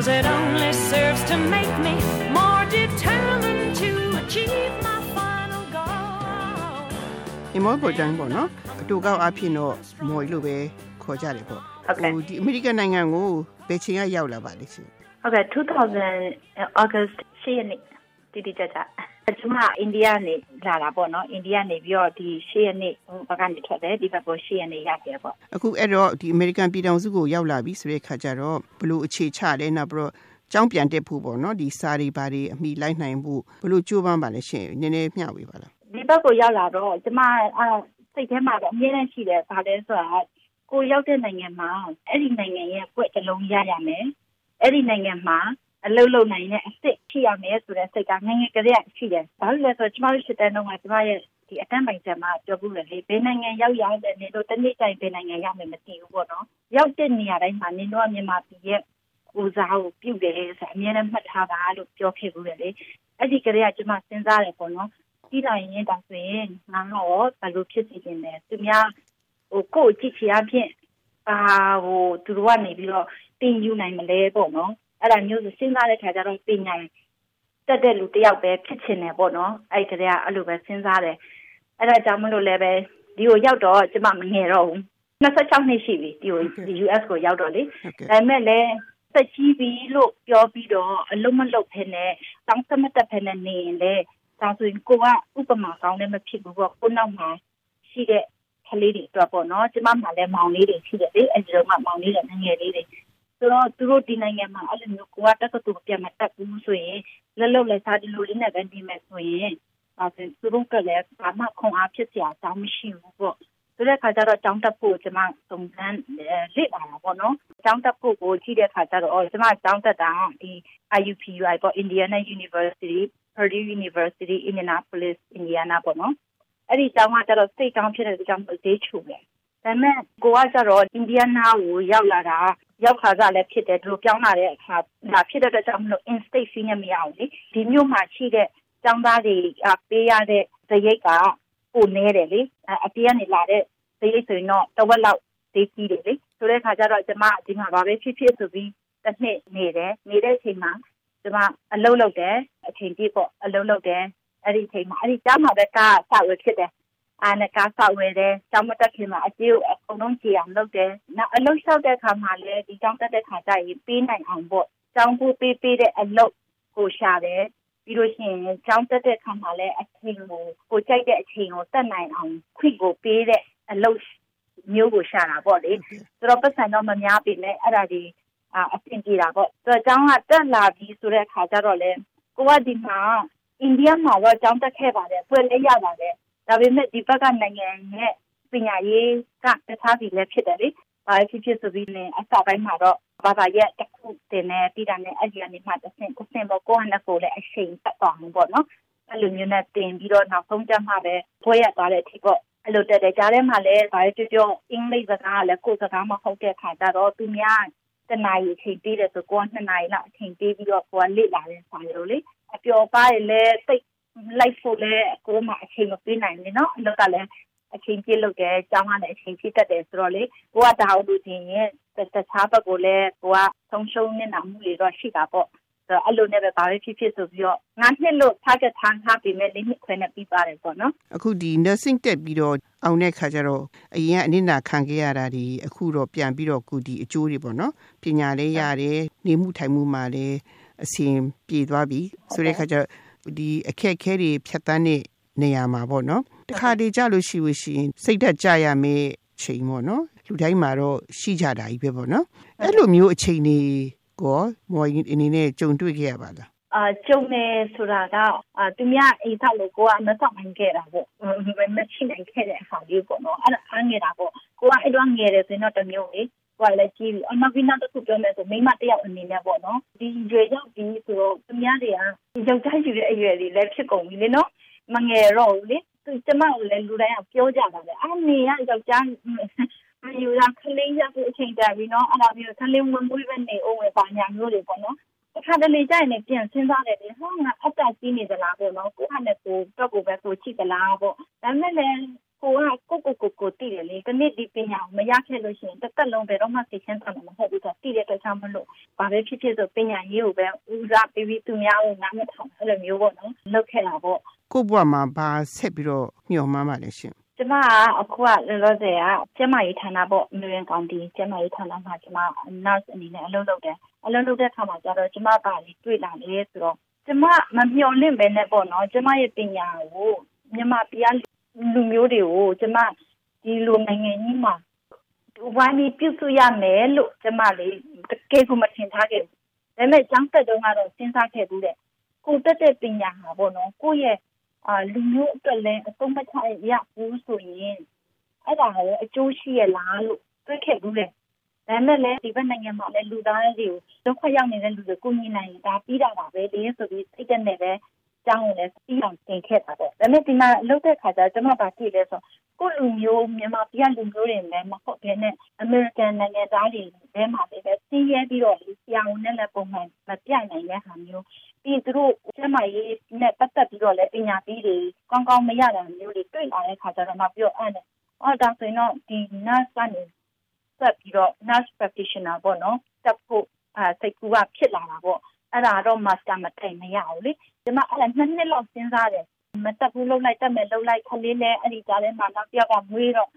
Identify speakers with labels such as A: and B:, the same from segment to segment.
A: Cause it only serves to make me more determined to achieve my final goal
B: ဒီမောပေါ်တိုင်းပေါ့နော်အတူကောက်အဖြစ်တော့မော်လို့ပဲခေါ်ကြတယ်ပေါ့
C: ဟုတ်ကဲ့
B: ဒီအမေရိကန်နိုင်ငံကိုဘယ်ချိန်ကရောက်လာပါလဲရှင်
C: ဟုတ်ကဲ့2000 August 10ရက်နေ့တိတိကျကျ ကျွန်မအိန္ဒိယနေလာတာပေါ့နော်အိန္ဒိယနေပြီးတော့ဒီ10ရက်နေ့ဟိုဘက်ကနေထွက်တယ်ဒီဘက်ကို10ရက်နေ့ရောက်တယ်ပေါ့
B: အခုအဲ့တော့ဒီအမေရိကန်ပြည်ထောင်စုကိုရောက်လာပြီဆိုတဲ့ခါကျတော့ဘလို့အခြေချလဲနောက်ပြီးတော့ကျောင်းပြန်တက်ဖို့ပေါ့နော်ဒီစာတွေဘာတွေအမိလိုက်နိုင်ဖို့ဘလို့ကြိုးပမ်းပါလဲရှင်နည်းနည်းမျှဝေပါလား
C: ဒီဘက်ကိုရောက်လာတော့ကျမအဲစိတ်ထဲမှာတော့အမြဲတမ်းရှိတယ်ဗာလဲဆိုတာကိုရောက်တဲ့နိုင်ငံမှာအဲ့ဒီနိုင်ငံရဲ့ပွက်တစ်လုံးရရမယ်အဲ့ဒီနိုင်ငံမှာ အလုပ်လုပ်နိုင်တဲ့အစ်စ်ရှိရမယ်ဆိုတဲ့စိတ်ကငယ်ငယ်ကလေးကရှိတယ်ဘာလို့လဲဆိုတော့ကျမတို့ရှစ်တန်းတော့ကကျမရဲ့ဒီအတန်းပိုင်ချက်မှာပြောဘူးလေဘယ်နိုင်ငံရောက်ရောက်တဲ့နေတော့တနေ့တိုင်းဘယ်နိုင်ငံရောက်မယ်မသိဘူးပေါ့နော်ရောက်တဲ့နေရာတိုင်းမှာနေတော့မြန်မာပြည်ရဲ့ကိုစားကိုပြုတ်တယ်ဆိုအမြဲတမ်းမှတ်ထားပါလို့ပြောခဲ့ဘူးလေအဲ့ဒီကလေးကကျမစဉ်းစားတယ်ပေါ့နော်ပြီးလာရင်ဒါဆိုရင်ငါတော့ဘယ်လိုဖြစ်စီနေလဲသူများဟိုကိုယ့်ကြည့်ချင်အဖြစ်အာဟိုသူတို့ကနေပြီးတော့တင်ယူနိုင်မလဲပေါ့နော် အဲ့ဒါမျိုးဆိုစဉ်းစားတဲ့ခါကျတော့ပညာတက်တဲ့လူတယောက်ပဲဖြစ်ချင်တယ်ပေါ့နော်အဲ့ဒီကလေးကအဲ့လိုပဲစဉ်းစားတယ်အဲ့ဒါကြောင့်မလို့လည်းပဲဒီကိုရောက်တော့ကျမမငယ်တော့ဘူး26နှစ်ရှိပြီဒီကိုဒီ US ကိုရောက်တော့လေ
B: ဟုတ်ကဲ့
C: ဒါပေမဲ့လည်းသက်ကြီးပြီလို့ပြောပြီးတော့အလုံးမလုံးဖ ೇನೆ တောင်းတမတက်ဖ ೇನೆ နေရင်လေဒါဆိုရင်ကိုကဥပမာကောင်းလည်းမဖြစ်ဘူးပေါ့ကိုနောက်မှာရှိတဲ့ကလေးတွေအတွက်ပေါ့နော်ကျမမှလည်းမောင်လေးတွေရှိတယ်လေအဲဒီတော့မှမောင်လေးတွေငယ်လေးတွေ ဆိုတော့သူတို့ဒီနိုင်ငံမှာအဲ့လိုမျိုးကိုကတက္ကသိုလ်ပြန်မတက်ဘူးဆိုရင်လက်လုံးလက်စားဒီလိုလေးနဲ့ပဲနေမယ်ဆိုရင်ဒါဆိုရင်သူတို့ကလည်းဘာမှခွန်အားဖြစ်စရာအကြောင်းမရှိဘူးပေါ့ဆိုတဲ့ခါကျတော့ကျောင်းတက်ဖို့ကျွန်မစုံစမ်းလေ့လာတာပေါ့နော်ကျောင်းတက်ဖို့ကိုကြည့်တဲ့ခါကျတော့အော်ကျွန်မကျောင်းတက်တာဒီ IUPUI ပေါ့ Indiana University Purdue University Indianapolis Indiana ပေါ့နော်အဲ့ဒီကျောင်းကကျတော့စိတ်ကောင်းဖြစ်တဲ့ကျောင်းကိုဈေးချိုတယ်ဒါပေမဲ့ကိုကကျတော့ Indiana ကိုရောက်လာတာ ရောက်ခါကလည်းဖြစ်တယ်ဒီလိုပြောင်းလာတဲ့အခါဒါဖြစ်တဲ့အတွက်ကြောင့်မလို့ in state fee နဲ့မရအောင်လေဒီမျိုးမှာရှိတဲ့ကျောင်းသားတွေပေးရတဲ့ဇရိတ်ကပိုနေတယ်လေအပြေးကနေလာတဲ့ဇရိတ်ဆိုရင်တော့တဝက်လောက်သေးကြီးတယ်လေဆိုတဲ့အခါကျတော့ကျမဒီမှာဘာပဲဖြစ်ဖြစ်ဆိုပြီးတစ်နှစ်နေတယ်နေတဲ့အချိန်မှာကျမအလုပ်လုပ်တယ်အချိန်ပြည့်ပေါ့အလုပ်လုပ်တယ်အဲ့ဒီအချိန်မှာအဲ့ဒီကျောင်းမှာပဲကားစဝယ်ဖြစ်တယ်အာနဲ့ကားစဝယ်တယ်ကျောင်းမတက်ခင်မှာအကျေးကိုအ ကုန်လုံးကြည့်အောင်လုပ်တယ်နောက်အလုပ်လျှောက်တဲ့အခါမှာလည်းဒီကျောင်းတက်တဲ့ခါကျရင်ပေးနိုင်အောင်ပေါ့ကျောင်းဖို့ပေးပေးတဲ့အလုပ်ကိုရှာတယ်ပြီးလို့ရှိရင်ကျောင်းတက်တဲ့ခါမှာလည်းအချိန်ကိုကိုကြိုက်တဲ့အချိန်ကိုတက်နိုင်အောင်ခွင့်ကိုပေးတဲ့အလုပ်မျိုးကိုရှာတာပေါ့လေဆိုတော့ပတ်စံတော့မများပြီလေအဲ့ဒါဒီအာအဆင်ပြေတာပေါ့ဆိုတော့ကျောင်းကတက်လာပြီဆိုတဲ့အခါကျတော့လေကိုကဒီမှာအိန္ဒိယမှာတော့ကျောင်းတက်ခဲ့ပါတယ်ပွဲလေးရပါတယ်ဒါပေမဲ့ဒီဘက်ကနိုင်ငံရဲ့ ပညာရေးကတခြားစီလည်းဖြစ်တယ်လေဘာဖြစ်ဖြစ်ဆိုပြီးနေအစပိုင်းမှာတော့ဘာသာရဲ့တစ်ခုတင်နေပြီးတာနဲ့အဲ့ဒီကနေမှတစ်ဆင့်တစ်ဆင့်ပေါ့ကိုကလည်းကိုလည်းအချိန်တက်သွားမှာပေါ့နော်အဲ့လိုမျိုးနဲ့တင်ပြီးတော့နောက်ဆုံးကျမှပဲပွဲရသွားတဲ့အထိပေါ့အဲ့လိုတက်တယ်ကြားထဲမှာလည်းဘာပြောပြောအင်္ဂလိပ်စကားကလည်းကိုယ်စကားမဟုတ်တဲ့ခါကျတော့သူများတနာရီအချိန်ပေးတယ်ဆိုကိုက2နာရီလောက်အချိန်ပေးပြီးတော့ကိုကလေ့လာတဲ့ဆိုင်လိုလေအပျော်ပါးရလည်းစိတ်လိုက်ဖို့လည်းကိုမှအချိန်မပေးနိုင်ဘူးเนาะအလုပ်ကလည်း အချိန်ပြည့်လုပ်တယ်ကျောင်းကလည်းအချိန်ပြည့်တတ်တယ်ဆိုတော့လေကိုကဒါဟုတ်လို့ချင်းရင်တခြားဘက်ကိုလည်းကိုကဆုံးရှုံးနေတာမှုတွေတော့ရှိတာပေါ့ဆိုတော့အဲ့လိုနဲ့ပဲဘာပဲဖြစ်ဖြစ်ဆိုပြီးတော့ငါနှစ်လို့ target ထားထားပြီးမဲ့လေးနှစ်ခွဲနဲ့ပြီးပါတယ်ပေါ့နော်
B: အခုဒီ nursing တက်ပြီးတော့အောင်တဲ့ခါကျတော့အရင်ကအနစ်နာခံခဲ့ရတာဒီအခုတော့ပြန်ပြီးတော့ကုဒီအကျိုးတွေပေါ့နော်ပညာလည်းရတယ်နေမှုထိုင်မှုမှာလည်းအဆင်ပြေသွားပြီဆိုတဲ့ခါကျတော့ဒီအခက်အခဲတွေဖြတ်တန်းတဲ့နေရာမှာပေါ့နော်တခါတည်းကြလို့ရှိလို့ရှိရင်စိတ်ဓာတ်ကြရမယ့်ချိန်ပေါ့နော်လူတိုင်းမှာတော့ရှိကြတာကြီးပဲပေါ့နော်အဲ့လိုမျိုးအချိန်တွေကောမော်ရင်အနေနဲ့ကြုံတွေ့ခဲ့ရပါလား
C: အာကျုံနေဆိုတာကအာသူများအိမ်ထောက်လို့ကိုကမတော့နိုင်ခဲ့တာပေါ့မချိနိုင်ခဲ့တဲ့အခါလေးပေါ့နော်အဲ့ဒါအားငယ်တာပေါ့ကိုကအဲ့တော့ငယ်တယ်ဆိုရင်တော့တစ်မျိုးလေကိုကလည်းကြီးပြီအမကနောက်တစ်ခုပြောမယ်ဆိုမိမတယောက်အနေနဲ့ပေါ့နော်ဒီရွယ်ရောက်ပြီးဆိုတော့သူများတွေကယောက်ျားယူတဲ့အရွယ်လေးလည်းဖြစ်ကုန်ပြီလေနော်မငယ်တော့ဘူးလေ သူကျမကိုလည်းလူတိုင်းကပြောကြတာလေအမေကယောက်ျားမယူတာခလေးရဖို့အချိန်တန်ပြီနော်အဲ့ဒါပြီးတော့ခလေးဝင်မွေးပဲနေအောင်ပဲပါညာမျိုးတွေပေါ့နော်အခါတလေကြရင်လည်းပြန်စဉ်းစားတယ်လေဟောငါအသက်ကြီးနေသလားပေါ့နော်ကိုကလည်းကိုတော့ကိုပဲကိုချိသလားပေါ့ဒါပေမဲ့လည်း ကိုကကိုကိုကိုကိုတည်တယ်လေဒီနေ့ဒီပညာကိုမရခဲ့လို့ရှိရင်တစ်သက်လုံးဘယ်တော့မှသိချင်တာမဟုတ်ဘူးဆိုတည်တဲ့အတွက်ကြောင့်မလို့ဘာပဲဖြစ်ဖြစ်ဆိုပညာရေးကိုပဲဦးစားပေးပြီးသူများကိုနားမထောင်အဲ့လိုမျိုးပေါ့နော်လုပ်ခဲ့တာပေါ့
B: ကိုယ့်ဘဝမှာဘာဆက်ပြီးတော့မျှော်မှန်းပါလဲရှင်
C: ကျမကအခုကလောလောဆယ်ကကျမရေးဌာနပေါ့အမျိုးရင်ကောင်တီကျမရေးဌာနမှာကျမ nurse အနေနဲ့အလုပ်လုပ်တယ်အလုပ်လုပ်တဲ့အခါမှာကျတော့ကျမကလေတွေ့လာလေဆိုတော့ကျမမမျှော်လင့်ပဲနဲ့ပေါ့နော်ကျမရဲ့ပညာကိုမြန်မာပြည် လူမျိုးတွေကိုကျမဒီလိုနိုင်ငံကြီးမှာဝိုင်းပြီးပြုစုရမယ်လို့ကျမလေးတကယ်ကိုမထင်ထားခဲ့ဘူးဒါပေမဲ့ကျောင်းသက်တုန်းကတော့စဉ်းစားခဲ့ဘူးတဲ့ကိုတက်တဲ့ပညာဟာပေါ့နော်ကိုရဲ့အာလူမျိုးအတွက်လည်းအသုံးမချရဘူးဆိုရင်အဲ့ဒါကိုအကျိုးရှိရလားလို့တွေးခဲ့ဘူးလေဒါပေမဲ့လည်းဒီဘက်နိုင်ငံမှာလည်းလူသားတွေကိုဒုက္ခရောက်နေတဲ့လူတွေကိုညီနိုင်ရင်ဒါပြီးတာပါပဲလေဆိုပြီးစိတ်တက်နေပဲ ကျောင်းကိုလည်းပြီးအောင်သင်ခဲ့တာပေါ့ဒါပေမဲ့ဒီမှာလုပ်တဲ့ခါကျကျွန်မပါကြည့်လဲဆိုကိုလူမျိုးမြန်မာပြည်လူမျိုးတွေလည်းမဟုတ်ဘဲနဲ့အမေရိကန်နိုင်ငံသားတွေလည်းမှာလည်းပဲစီးရဲပြီးတော့ဆရာဝန်နဲ့လည်းပုံမှန်မပြနိုင်တဲ့ဟာမျိုးပြီးသူတို့ကျမရေးနဲ့ပတ်သက်ပြီးတော့လည်းပညာပေးတွေကောင်းကောင်းမရတာမျိုးတွေတွေ့လာတဲ့ခါကျတော့မှပြောအဲ့နဲ့အော်ဒါဆိုရင်တော့ဒီ nurse ကနေဆက်ပြီးတော့ nurse practitioner ပေါ့နော်တက်ဖို့အဲစိတ်ကူကဖြစ်လာတာပေါ့အဲ့ဒါတော့ master မတိုင်မရဘူးလေဒီ မှာအဲ့ဒါနှစ်နှစ်လောက်စဉ်းစားတယ်မတက်ဘူးလှုပ်လိုက်တက်မယ်လှုပ်လိုက်ခလေးနဲ့အဲ့ဒီကြားထဲမှာနောက်တစ်ယောက်ကမွေးတော့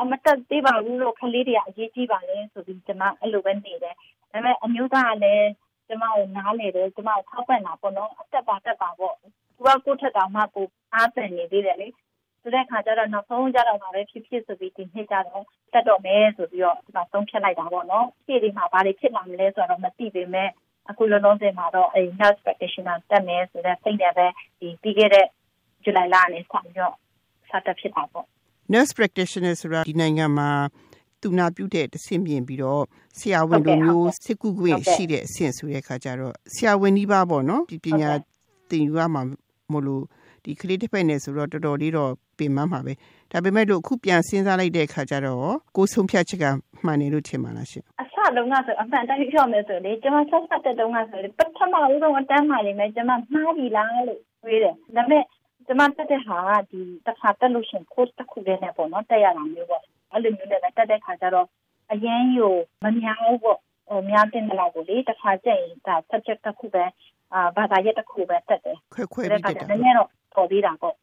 C: အမတက်သေးပါဘူးလို့ခလေးတွေကအရေးကြီးပါလေဆိုပြီးကျွန်မအဲ့လိုပဲနေတယ်ဒါပေမဲ့အမျိုးသားကလည်းကျွန်မကိုနားလေတယ်ကျွန်မကိုထောက်ပံ့တာပေါ့နော်အတက်ပါတက်ပါပေါ့သူကကိုထက်တောင်မှကိုအားပန်နေသေးတယ်လေဆိုတဲ့ခါကျတော့နောက်ဆုံးကျတော့မှာပဲဖြစ်ဖြစ်ဆိုပြီးဒီနေ့ကျတော့တက်တော့မယ်ဆိုပြီးတော့ဒီမှာဆုံးဖြတ်လိုက်တာပေါ့နော်ဖြည့်ဒီမှာဘာတွေဖြစ်လာမလဲဆိုတော့မသိပေမဲ့ အခုလောလောဆယ်မှာတော့အဲ nurse practitioner တက်မယ်ဆိုတဲ့စိတ်နဲ့ပဲဒီပြီးခဲ့တဲ့ July လကနေစပြီးတော့စတက်ဖြစ်တာပေါ့
B: nurse practitioner ဆိုတာဒီနိုင်ငံမှာသူနာပြုတဲ့တဆင့်ပြင်ပြီးတော့ဆရာဝန်လိုမျိုးစစ်ကူခွင့်ရှိတဲ့အဆင့်ဆိုတဲ့အခါကျတော့ဆရာဝန်ကြီးပါပေါ့နော်ဒီပညာသင်ယူရမှာမလို့ ဒီကလေးတစ်ဖက်နဲ့ဆိုတော့တော်တော်လေးတော့ပင်ပန်းပါပဲဒါပေမဲ့လို့အခုပြန်စဉ်းစားလိုက်တဲ့အခါကျတော့ကိုဆုံးဖြတ်ချက်ကမှန်တယ်လို့ထင်ပါလားရှင်
C: အစလုံးကဆိုအမှန်တိုင်းပြောမယ်ဆိုလေကျွန်မဆက်ဆက်တဲ့တုန်းကဆိုလေပထမဦးဆုံးအတန်းမှလေးမယ်ကျွန်မမှားပြီလားလို့တွေးတယ်ဒါပေမဲ့ကျွန်မတက်တဲ့ဟာကဒီတစ်ခါတက်လို့ရှရင် course တစ်ခုလေးနဲ့ပေါ့နော်တက်ရတာမျိုးပေါ့အဲ့လိုမျိုးနဲ့တက်တဲ့ခါကျတော့အရင်ယူမများဘူးပေါ့ဟိုများတင်တယ်လို့ကိုလေတစ်ခါကျရင်ဒါ subject တစ်ခုပဲအာဘာသာရပ်တစ်ခုပဲတက်တယ်
B: ခွဲခွဲ
C: တဲ့
B: ပြီး
C: ခါ
B: တက်တာ
C: ကျနည်းနည်းတော့ ပေါ်သေးတာပေါ့ဒါ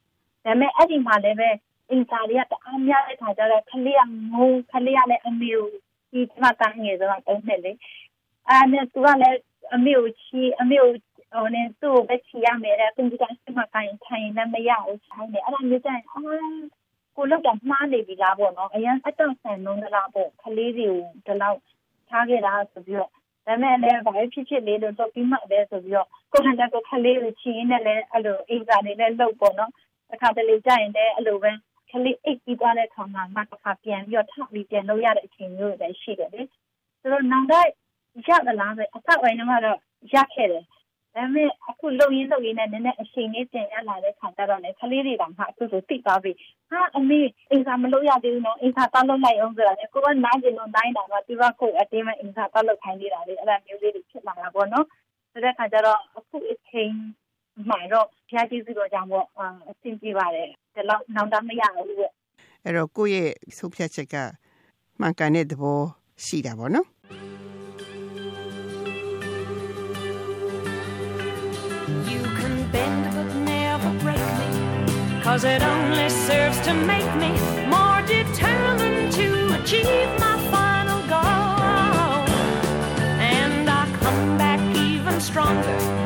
C: ပေမဲ့အဲ့ဒီမှာလည်းပဲအင်စာတွေကတအားများတဲ့ခါကျတော့ခလေးကငုံခလေးကလည်းအမေကိုဒီမှာတန်းငယ်တော့တုံးနေလေအဲ့နဲ့သူကလည်းအမေကိုချီအမေကိုဟိုနေသူ့ကိုပဲချီရမယ်တဲ့ကွန်ပျူတာစမကိုင်းထိုင်နေမရဘူးထိုင်နေအဲ့ဒါမျိုးကျရင်အာကိုလောက်တော့မှားနေပြီလားပေါ့နော်အရင်အတော့ဆန်လုံးလားပေါ့ခလေးတွေကိုဒီလောက်ထားခဲ့တာဆိုပြီးတော့ဒါပေမဲ့လည်းဘာဖြစ်ဖြစ်လေးလို့တော့ပြီးမှပဲဆိုပြီးတော့ ကိုယ်တိုင်ကခလေးကိုချီရင်းနဲ့လည်းအဲ့လိုအိမ်စာနေလည်းလုပ်ပေါ့နော်တစ်ခါတလေကြာရင်လည်းအဲ့လိုပဲကလေးအိတ်ပြီးသွားတဲ့ခါမှာမှတစ်ခါပြန်ပြီးတော့ထပ်ပြီးပြန်လုပ်ရတဲ့အချိန်မျိုးတွေရှိတယ်လေဆိုတော့နောက်တော့ရသလားဆိုအဆောက်အအုံကတော့ရခဲ့တယ်ဒါပေမဲ့အခုလုံရင်းလုံရင်းနဲ့နည်းနည်းအချိန်လေးပြန်ရလာတဲ့ခါကျတော့လေကလေးတွေကမှအခုဆိုသိသွားပြီဟာအမေအိမ်စာမလုပ်ရသေးဘူးနော်အိမ်စာတောက်လုပ်လိုက်အောင်ဆိုတာလေကိုကနားကျင်လို့တိုင်းတာတော့သူကကိုအတင်းမဲ့အိမ်စာတောက်လုပ်ခိုင်းနေတာလေအဲ့ဒါမျိုးလေးတွေဖြစ်လာတာပေါ့နော်ဆိုတဲ့ခါကျတော့ အခုအချိန်မှတော့ဖျားကြည့်စုတော့ကြောင့်ပေါ့အဆင်ပြေပါတယ်ဒီလောက်နောက်တော့မရဘူးပေါ့
B: အဲ့တော့ကိုယ့်ရဲ့ဆုံးဖြတ်ချက်ကမှန်ကန်တဲ့သဘောရှိတာပေါ့နော်
A: You can bend but never break me, cause it only serves to make me more determined to achieve my final goal. And I come back even stronger, not an